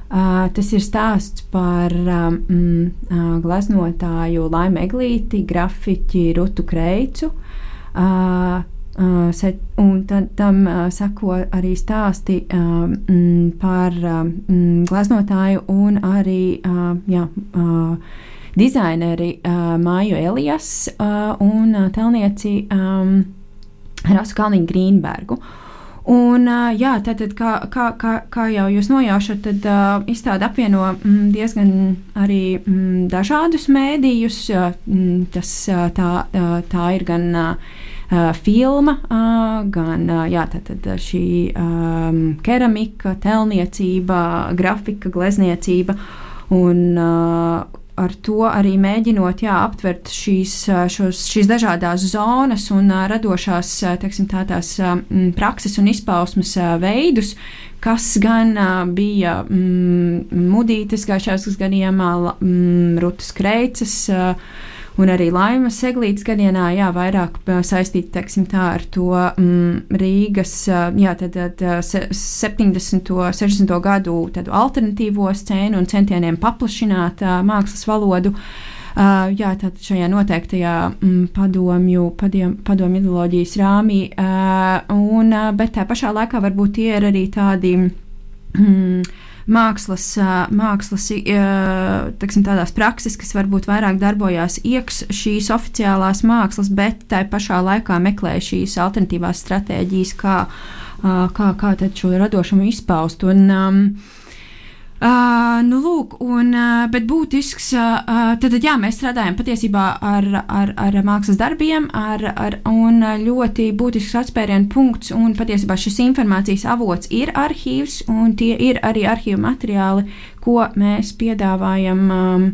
Tas ir stāsts par uh, gleznotāju Laimu Eglīti, grafiķi Rutu Kreicu. Un tad, tam sako arī stāsti uh, m, par uh, m, gleznotāju un arī jā, dizaineri uh, Māju Elijas uh, un uh, telnieci um, Rasu Kalniņu Grīnbergu. Un, jā, tātad, kā, kā, kā, kā jau jūs nojaušat, tad uh, izstāde apvieno mm, diezgan arī mm, dažādus mēdījus. Mm, tas, tā, tā ir gan uh, filma, uh, gan jā, tātad, šī um, keramika, telniecība, grafika, glezniecība. Un, uh, ar to arī mēģinot jā, aptvert šīs, šos, šīs dažādas zonas un radošās teiksim, tā, tās, prakses un izpausmes veidus, kas gan bija mm, mudītas gājušās gadījumā, mm, Rutas Kreicas un arī Laimas Eglītes gadienā, jā, vairāk saistīti, teiksim tā, ar to mm, Rīgas, jā, tad, tad 70. un 60. gadu tādu alternatīvo scēnu un centieniem paplašināt mākslas valodu. Uh, jā, tātad šajā noteiktajā mm, padomju, padiem, padomju ideoloģijas rāmī, uh, un, uh, bet tā pašā laikā varbūt tie ir arī tādi. Mm, mākslas, mākslas teksim, tādās prakses, kas varbūt vairāk darbojās iekš šīs oficiālās mākslas, bet tai pašā laikā meklē šīs alternatīvās stratēģijas, kā, kā, kā šo radošumu izpaust. Un, um, Uh, nu, lūk, un, uh, bet būtisks, uh, tad, jā, mēs strādājam patiesībā ar, ar, ar mākslas darbiem, ar, ar, un ļoti būtisks atspērienu punkts, un patiesībā šis informācijas avots ir arhīvs, un tie ir arī arhīvu materiāli, ko mēs piedāvājam. Um,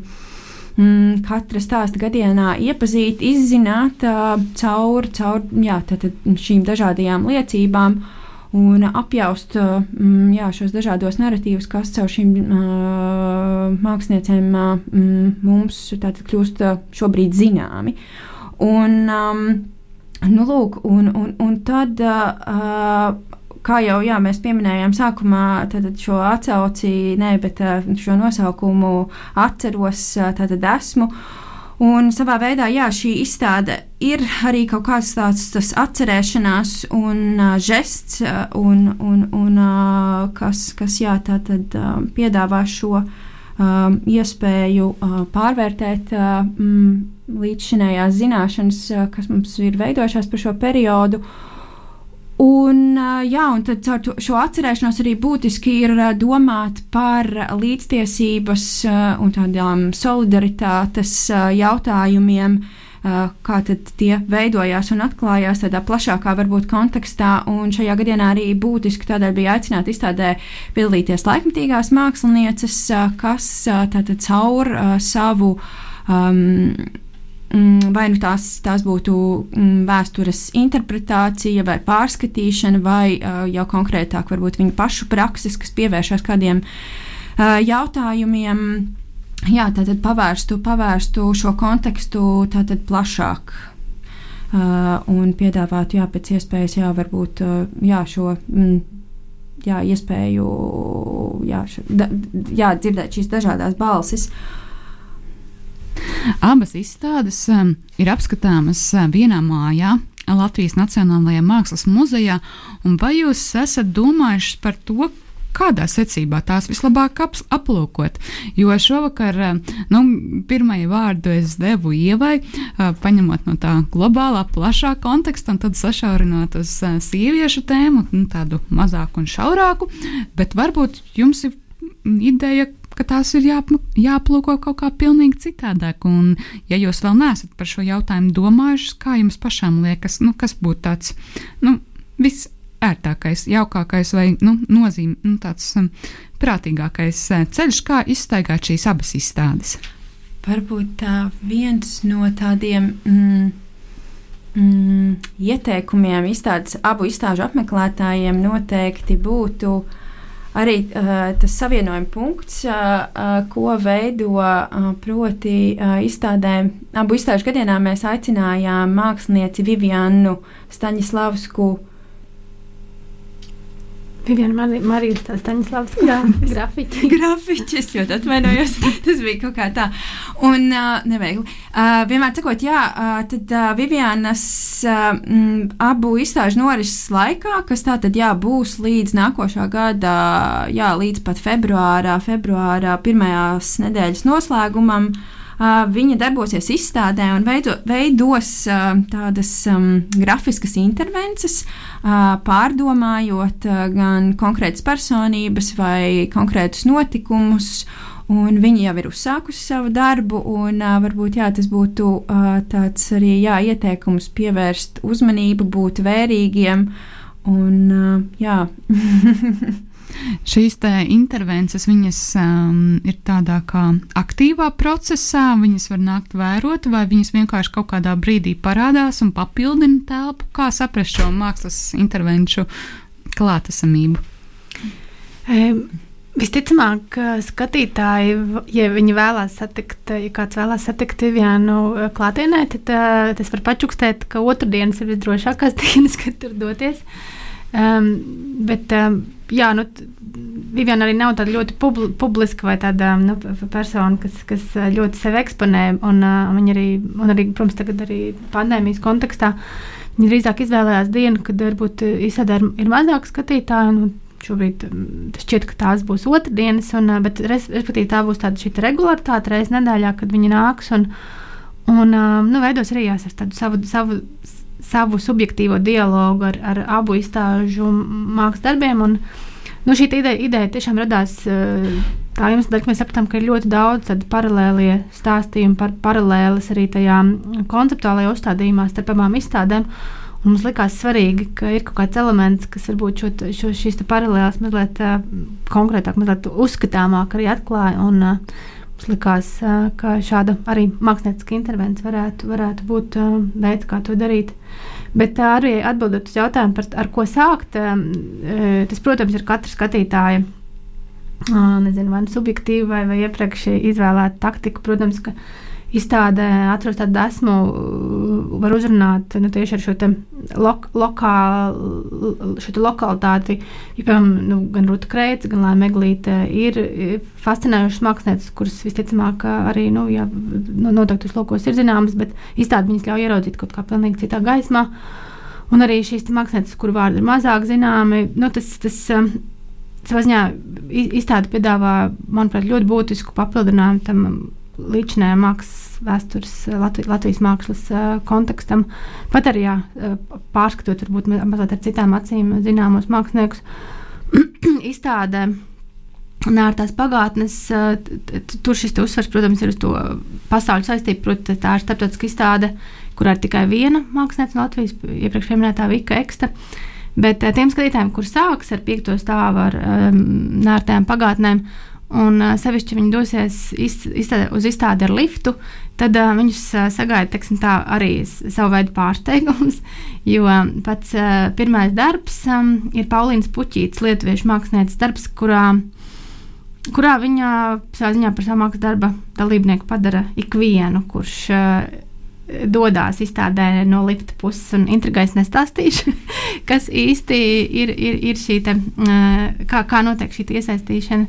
mm, katra stāsta gadienā iepazīt, izzināt uh, caur, caur jā, šīm dažādajām liecībām. Uh, un apjaust mm, jā, šos dažādos narratīvus, kas caur šīm uh, māksliniecēm uh, mums kļūst šobrīd zināmi. Un, um, nu, lūk, un, un, un tad. Uh, kā jau jā, mēs pieminējām sākumā, tad šo atsauci, ne, bet šo nosaukumu atceros, tad esmu. Uh, Un savā veidā, jā, šī izstāde ir arī kaut kāds tāds atcerēšanās un uh, žests, un, un, un, uh, kas, kas jā, tā tad uh, piedāvā šo uh, iespēju uh, pārvērtēt uh, mm, līdzšinējās zināšanas, uh, kas mums ir veidojušās par šo periodu. Uh, Un, jā, un tad ar šo atcerēšanos arī būtiski ir domāt par līdztiesības un tādām solidaritātes jautājumiem, kā tie veidojās un atklājās tādā plašākā varbūt kontekstā. Un šajā gadienā arī būtiski tādēļ bija aicināta izstādē piedalīties laikmatīgās mākslinieces, kas tātad caur savu um, vai nu tās, tās būtu mm, vēstures interpretācija vai pārskatīšana, vai uh, jau konkrētāk varbūt viņu pašu prakses, kas pievēršas kādiem uh, jautājumiem. Jā, tātad pavērstu, pavērstu šo kontekstu plašāk. Uh, un piedāvāt, jā, pēc iespējas, jā, varbūt, jā, šo, mm, jā, iespēju, jā, šo, da, jā, dzirdēt šīs dažādas balsis. Uh, Abas izstādes um, ir apskatāmas uh, vienā mājā. Latvijas Nacionālajā Mākslas muzejā, vai jūs esat domājuši par to, kādā secībā tās vislabāk ap, aplūkot. Jo šovakar, uh, nu, pirmajai vārdu es devu ievai, uh, paņemot no tā globālā, plašā konteksta, un tad sašaurinot uz sieviešu tēmu, nu, tādu mazāku un šaurāku. Bet varbūt jums ir ideja, ka tās ir jāp, jāplūko kaut kā pilnīgi citādāk. Un, ja jūs vēl neesat par šo jautājumu domājuši, kā jums pašām liekas, nu, kas būtu tāds nu, visērtākais, jaukākais vai nu, nozīm, nu, tāds um, prātīgākais uh, ceļš, kā izstaigāt šīs abas izstādes? Varbūt tā viens no tādiem. Mm, mm, ieteikumiem izstādes, abu izstāžu apmeklētājiem noteikti būtu uh, arī uh, tas savienojuma punkts, uh, uh, ko veido uh, proti uh, izstādēm. Abu izstāžu gadienā mēs aicinājām mākslinieci Vivianu Staņislavsku Viviana Marijas Staņislavs grafiķis. grafiķis, jo atvainojos, tas bija kaut kā tā. Un uh, neveikli. Uh, vienmēr sakot, jā, uh, tad uh, Vivianas uh, m, abu izstāžu norises laikā, kas tā tad jā, būs līdz nākošā gada, jā, līdz pat februārā, februārā pirmajās nedēļas noslēgumam. Uh, Viņa darbosies izstādē un veido, veidos tādas um, grafiskas intervences, pārdomājot gan konkrētas personības vai konkrētus notikumus. Un viņi jau ir uzsākusi savu darbu, un uh, varbūt jā, tas būtu uh, tāds arī jā, ieteikums pievērst uzmanību, būt vērīgiem. Un, uh, jā. Šīs intervences viņas, um, ir tādā kā aktīvā procesā, viņas var nākt vērot, vai viņas vienkārši kaut kādā brīdī parādās un papildina telpu. Kā saprast šo mākslas intervenciju klātesamību? Um. Visticamāk, skatītāji, ja viņi vēlās satikt, ja kāds vēlās satikt Vivianu klātienē, tad uh, tas var pačukstēt, ka otrdienas ir visdrošākās dienas, kad tur doties. Um, bet, um, jā, nu, Viviana arī nav tāda ļoti publi, publiska vai tāda nu, persona, kas, kas ļoti sevi eksponē. Un, uh, viņa arī, un arī, protams, tagad arī pandēmijas kontekstā. Viņa drīzāk izvēlējās dienu, kad varbūt izsādē ir, ir mazāk skatītāju. Šobrīd tas šķiet, ka tās būs otrdienas, un, bet respektīvi tā būs tāda regularitāte reizes nedēļā, kad viņi nāks un, un nu, veidos arī jāsaka tādu savu, savu savu subjektīvo dialogu ar, ar abu izstāžu mākslas darbiem. Un, nu, šī ideja, ideja tiešām radās eh, tā dēļ, ka mēs sapratām, ka ir ļoti daudz paralēlie stāstījumi, par, paralēlas arī tajā konceptuālajā uzstādījumā starp abām izstādēm. Un mums likās svarīgi, ka ir kaut kāds elements, kas varbūt šo, šo, šīs paralēlas mazliet uh, konkrētāk, mazliet uzskatāmāk arī atklāja. Un, uh, Mums likās, ka šāda arī mākslinieciska intervence varētu, varētu būt veids, kā to darīt. Bet arī atbildot uz jautājumu, par, ar ko sākt, tas, protams, ir katra skatītāja nezinu, vai nu subjektīva vai, vai iepriekš izvēlēta taktika. Protams, ka izstādē atrast tādu esmu, var uzrunāt nu, tieši ar šo lok, lokālu, šo lokalitāti. Ja, piemēram, nu, gan Rūta Kreits, gan Lēma Meglīte ir fascinējušas mākslinieces, kuras visticamāk arī nu, ja, nu, noteiktos lokos ir zināmas, bet izstāde viņas ļauj ieraudzīt kaut kā pilnīgi citā gaismā. Un arī šīs mākslinieces, kuru vārdi ir mazāk zināmi, nu, tas, tas um, savā ziņā izstāde piedāvā, manuprāt, ļoti būtisku papildinājumu tam līdzinājā mākslas vēstures, eh, Latvi, Latvijas mākslas uh, kontekstam. Pat arī jā, eh, pārskatot, varbūt mazliet ar citām acīm zināmos māksliniekus, izstādē. Nārtās pagātnes, tur šis uzsvers, protams, ir uz to pasaules saistību. Protams, tā ir starptautiska izstāde, kurā ir tikai viena mākslinieca no Latvijas, iepriekš minētā Vika Eksta. Bet tiem skatītājiem, kur sāks ar piekto stāvu, ar um, nārtām pagātnēm, un uh, sevišķi viņi dosies iz, izstādē, uz izstādi ar liftu, tad uh, viņus uh, sagaida teiksim, tā, arī savu veidu pārsteigums. Jo pats uh, pirmais darbs um, ir Paulīnas Puķītas, lietuviešu mākslinieces darbs, kurā, kurā viņa savā ziņā par savu mākslas darba dalībnieku padara ikvienu, kurš uh, dodas izstādē no lifta puses un intrigais nestāstīšu, kas īsti ir, ir, ir šī te, uh, kā, kā notiek šī iesaistīšana.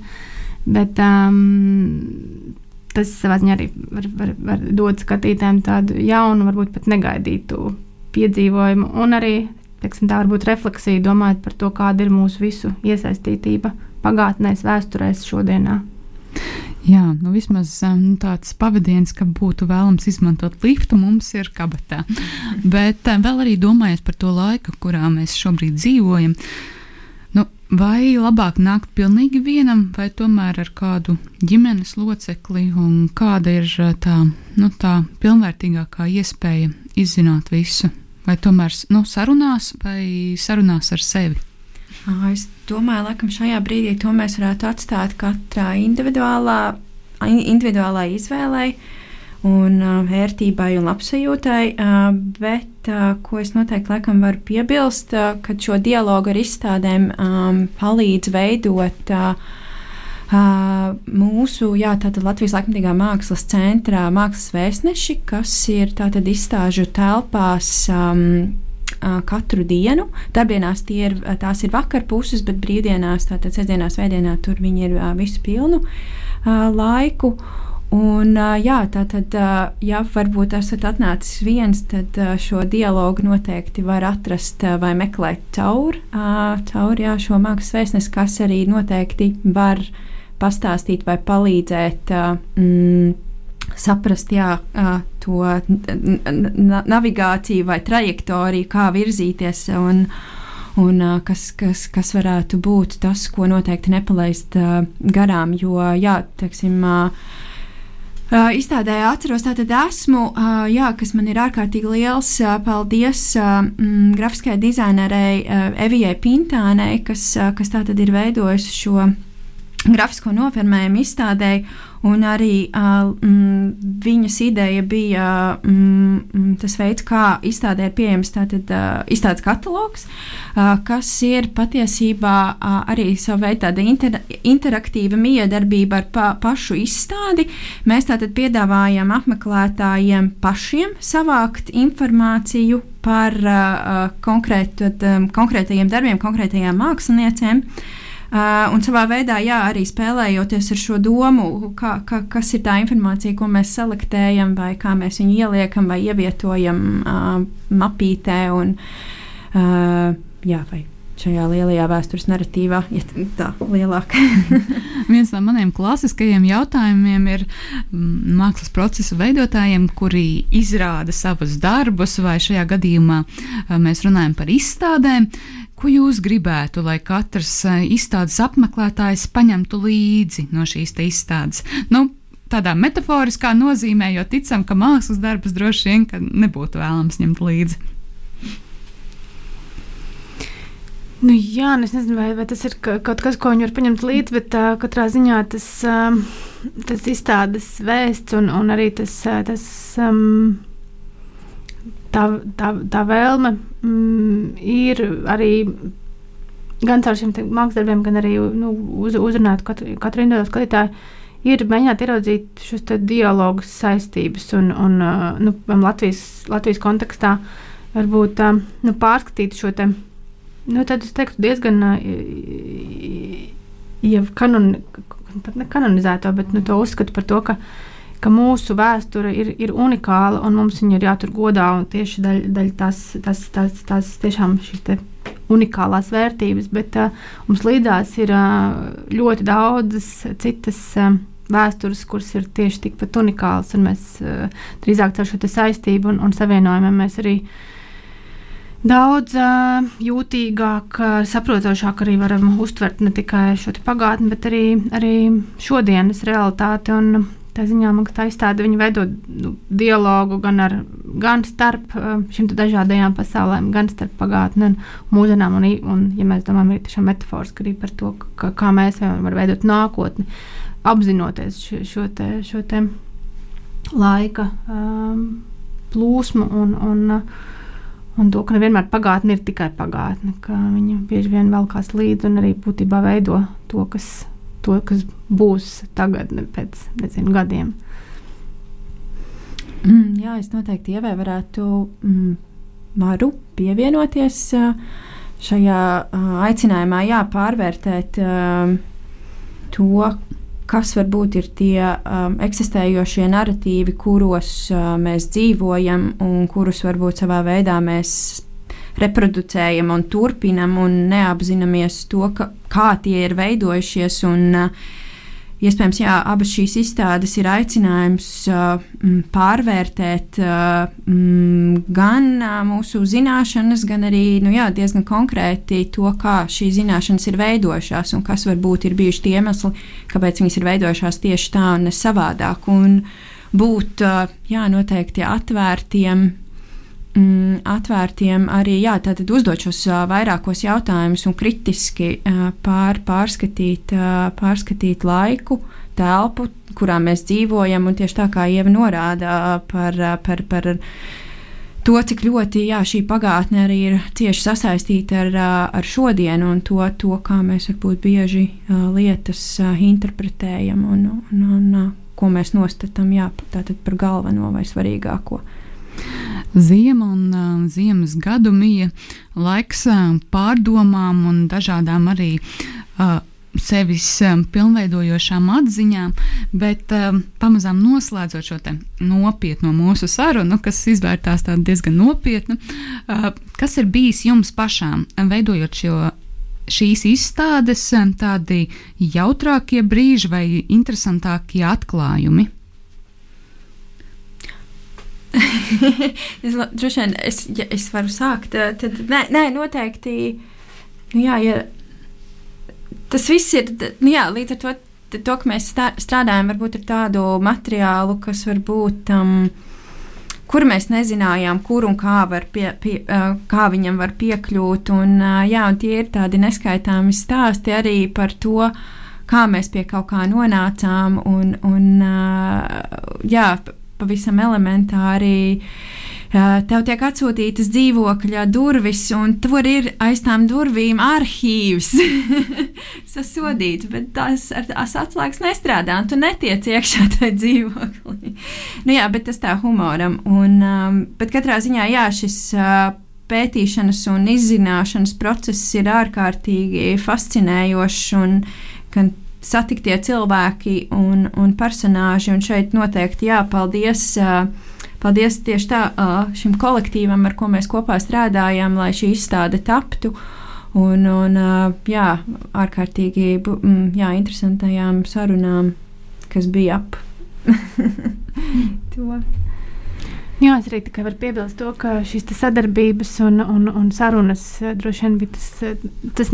Bet um, tas savā ziņā arī var, var, var dot skatītājiem tādu jaunu, varbūt pat negaidītu piedzīvojumu, un arī teiksim, tā varbūt refleksija, domājot par to, kāda ir mūsu visu iesaistītība pagātnē, vēsturēs, šodienā. Jā, nu vismaz nu, tāds pavadiens, ka būtu vēlams izmantot liftu, mums ir kabatā. Bet vēl arī domājot par to laiku, kurā mēs šobrīd dzīvojam, uh, Vai labāk nākt pilnīgi vienam, vai tomēr ar kādu ģimenes locekli, un kāda ir tā, nu, tā pilnvērtīgākā iespēja izzināt visu? Vai tomēr nu, sarunās, vai sarunās ar sevi? Es domāju, ka šajā brīdī to mēs varētu atstāt katrā individuālā, individuālā izvēlei un vērtībai un labsajūtai, bet ko es noteikti laikam varu piebilst, uh, ka šo dialogu ar izstādēm um, palīdz veidot uh, uh, mūsu jā, Latvijas laikmatīgā mākslas centrā mākslas vēstneši, kas ir tātad izstāžu telpās. Um, katru dienu. Darbdienās ir, tās ir vakarpuses, bet brīvdienās, tātad sestdienās, vēdienā, tur viņi ir visu pilnu uh, laiku. Un, jā, tā tad, ja varbūt esat atnācis viens, tad šo dialogu noteikti var atrast vai meklēt caur, caur jā, šo mākslas vēstnesi, kas arī noteikti var pastāstīt vai palīdzēt. Mm, saprast jā, to navigāciju vai trajektoriju, kā virzīties, un, un kas, kas, kas varētu būt tas, ko noteikti nepalaist garām. Jo, jā, teiksim, Uh, izstādē atceros, tātad esmu, uh, jā, kas man ir ārkārtīgi liels uh, paldies uh, mm, grafiskajai dizainerei uh, Evijai Pintānei, kas, uh, kas tātad ir veidojusi šo grafisko nofirmējumu izstādēji, un arī uh, mm, viņas ideja bija mm, mm, tas veids, kā izstādē ir pieejams tātad, uh, izstādes katalogs, uh, kas ir patiesībā uh, arī savu veidu tāda inter, interaktīva miedarbība ar pa, pašu izstādi. Mēs tātad piedāvājam apmeklētājiem pašiem savākt informāciju par uh, konkrētu, tad, um, konkrētajiem darbiem, konkrētajām māksliniecēm. Uh, Uh, un savā veidā, jā, arī spēlējoties ar šo domu, kā, kā, kas ir tā informācija, ko mēs selektējam, vai kā mēs viņu ieliekam vai ievietojam uh, mapītē. Un, uh, jā, vai šajā lielajā vēstures narratīvā, ja tā lielāka. Viens no maniem klasiskajiem jautājumiem ir mm, mākslas procesa veidotājiem, kuri izrāda savus darbus, vai šajā gadījumā mēs runājam par izstādēm. Ko jūs gribētu, lai katrs izstādes apmeklētājs paņemtu līdzi no šīs izstādes? Nu, tādā metaforiskā nozīmē, jo ticam, ka mākslas darbus droši vien nebūtu vēlams ņemt līdzi. Nu, jā, nu es nezinu, vai, vai tas ir kaut kas, ko viņi var paņemt līdzi, bet uh, katrā ziņā tas, um, tas izstādes vēsts un, un arī tas, tas um, tā, tā, tā vēlme um, ir arī gan caur šiem mākslas darbiem, gan arī nu, uz, uzrunāt katru, katru individuālu skatītāju. Ir mēģināt ieraudzīt šos dialogus, saistības un, un nu, Latvijas, Latvijas kontekstā varbūt nu, pārskatīt šo te Nu, tad es teiktu, diezgan jau kanon, kanonizēto, bet nu, to uzskatu par to, ka, ka mūsu vēsture ir, ir unikāla un mums viņa ir jātur godā. Tieši daļa daļ tās, tās, tās, tās tiešām šīs unikālās vērtības, bet uh, mums līdzās ir uh, ļoti daudzas citas. Uh, Vēstures, kuras ir tieši tikpat unikālas, un mēs uh, drīzāk ar šo saistību un, un savienojumu mēs arī uh, daudz uh, jūtīgāk, uh, saprotošāk arī varam uztvert ne tikai šo pagātni, bet arī, arī šodienas realitāti. Un, Tā ziņā man tā izstāde veido nu, dialogu gan, ar, gan starp uh, šīm dažādajām pasaulēm, gan starp pagātni un mūsdienām. Un, un, ja mēs domājam arī tiešām metaforiski arī par to, ka, kā mēs varam veidot nākotni, apzinoties šo, šo, te, šo te laika um, plūsmu un, un uh, Un to, ka nevienmēr pagātne ir tikai pagātne, ka viņa bieži vien velkās līdzi un arī būtībā veido to, kas, to, kas būs tagad, pēc nezinu, gadiem. Mm, jā, es noteikti ievē varētu mm, varu pievienoties šajā aicinājumā, jā, pārvērtēt to, kas varbūt ir tie um, eksistējošie narratīvi, kuros uh, mēs dzīvojam un kurus varbūt savā veidā mēs reproducējam un turpinam un neapzināmies to, ka, kā tie ir veidojušies. Un, uh, Iespējams, jā, abas šīs izstādes ir aicinājums pārvērtēt gan mūsu zināšanas, gan arī nu, jā, diezgan konkrēti to, kā šīs zināšanas ir veidojušās un kas varbūt ir bijuši tie iemesli, kāpēc viņas ir veidojušās tieši tā un ne savādāk. Un būt jā, noteikti atvērtiem mm, atvērtiem arī jā, uzdot šos vairākos jautājumus un kritiski pār, pārskatīt, pārskatīt laiku, telpu, kurā mēs dzīvojam. Tieši tā kā Ieva norāda par, par, par to, cik ļoti jā, šī pagātne arī ir cieši sasaistīta ar, ar šodienu un to, to, kā mēs varbūt bieži lietas interpretējam un, un, un ko mēs nostatām jā, par galveno vai svarīgāko. Ziema un uh, ziemas gadu mija laiks uh, pārdomām un dažādām arī uh, sevis um, pilnveidojošām atziņām, bet um, pamazām noslēdzot šo nopietno mūsu sarunu, kas izvērtās diezgan nopietni, uh, kas ir bijis jums pašām, veidojot šo. Šīs izstādes um, tādi jautrākie brīži vai interesantākie atklājumi? es, droši vien, es, ja es varu sākt, tad nē, nē noteikti. Nu, jā, ja, tas viss ir nu, jā, līdz ar to, to, ka mēs strādājam varbūt ar tādu materiālu, kas varbūt. Um, kur mēs nezinājām, kur un kā, pie, pie, kā viņam var piekļūt. Un, jā, un tie ir tādi neskaitāmi stāsti arī par to, kā mēs pie kaut kā nonācām. Un, un, jā, pavisam elementāri. Tev tiek atsūtītas dzīvokļa durvis, un tur ir aiz tām durvīm arhīvs. Sasodīts, bet tās, tās atslēgas nestrādā, un tu netiec iekšā tajā dzīvoklī. nu, jā, bet tas tā humoram. Un, um, bet katrā ziņā, jā, šis. Uh, pētīšanas un izzināšanas process ir ārkārtīgi fascinējošs un gan satiktie cilvēki un, un personāži. Un šeit noteikti jāpaldies. Paldies tieši tā šim kolektīvam, ar ko mēs kopā strādājam, lai šī izstāde taptu. Un, un jā, ārkārtīgi jā, interesantajām sarunām, kas bija ap to. Jā, es arī tikai varu piebilst to, ka šīs sadarbības un, un, un sarunas droši vien bija tas, tas,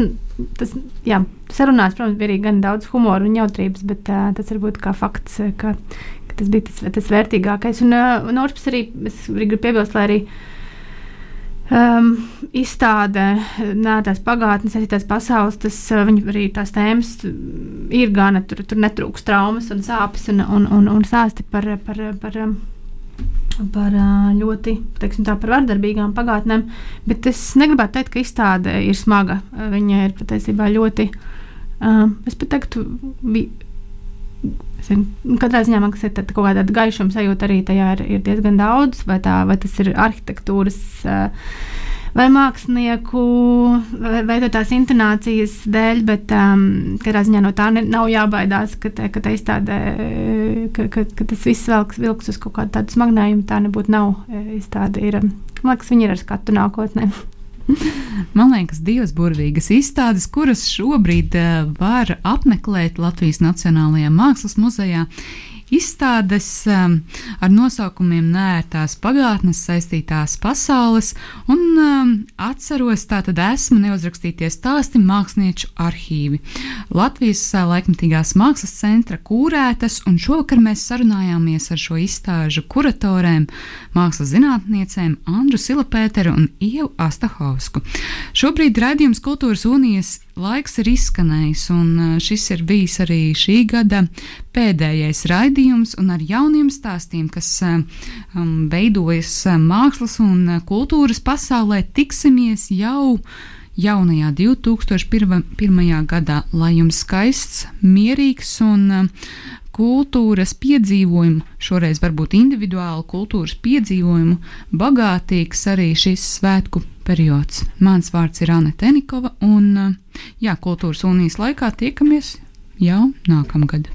tas jā, sarunās, protams, bija arī gan daudz humora un jautrības, bet uh, tas varbūt kā fakts, ka, ka tas bija tas, tas vērtīgākais. Un, un otrs arī, es arī gribu piebilst, lai arī um, izstāde, nē, tās pagātnes, arī tās pasaules, tas arī tās tēmas ir gana, tur, tur netrūks traumas un sāpes un, un, un, un sāsti par, par, par, par par ļoti tā, par vardarbīgām pagātnēm. Bet es negribētu teikt, ka izstāde ir smaga. Viņa ir patiesībā ļoti, es pat teiktu, bija. Katrā ziņā man ir kaut kāda gaišuma sajūta arī tajā ir, ir diezgan daudz, vai, tā, vai tas ir arhitektūras uh, vai mākslinieku veidotās intonācijas dēļ, bet um, katrā ziņā no tā ne, nav jābaidās, ka, te, ka, te izstādē, ka, ka, ka tas viss vilks, vilks uz kaut kādu tādu smagnējumu. Tā nebūtu nav izstāde. Ir, man liekas, viņi ir ar skatu nākotnē. Man liekas, divas burvīgas izstādes, kuras šobrīd uh, var apmeklēt Latvijas Nacionālajā Mākslas muzejā, izstādes um, ar nosaukumiem Nērtās pagātnes saistītās pasaules, un um, atceros, tātad esmu neuzrakstītie stāsti mākslinieču arhīvi. Latvijas uh, laikmatīgās mākslas centra kūrētas, un šovakar mēs sarunājāmies ar šo izstāžu kuratorēm, mākslas zinātniecēm Andru Silapēteru un Ievu Astahovsku. Šobrīd raidījums Kultūras unijas laiks ir izskanējis, un uh, šis ir bijis arī šī gada pēdējais raidījums, un ar jauniem stāstiem, kas uh, um, veidojas uh, mākslas un kultūras pasaulē, tiksimies jau jaunajā 2001. gadā, lai jums skaists, mierīgs un kultūras piedzīvojumu, šoreiz varbūt individuālu kultūras piedzīvojumu, bagātīgs arī šis svētku periods. Mans vārds ir Anna Tenikova, un jā, kultūras unijas laikā tiekamies jau nākamgad.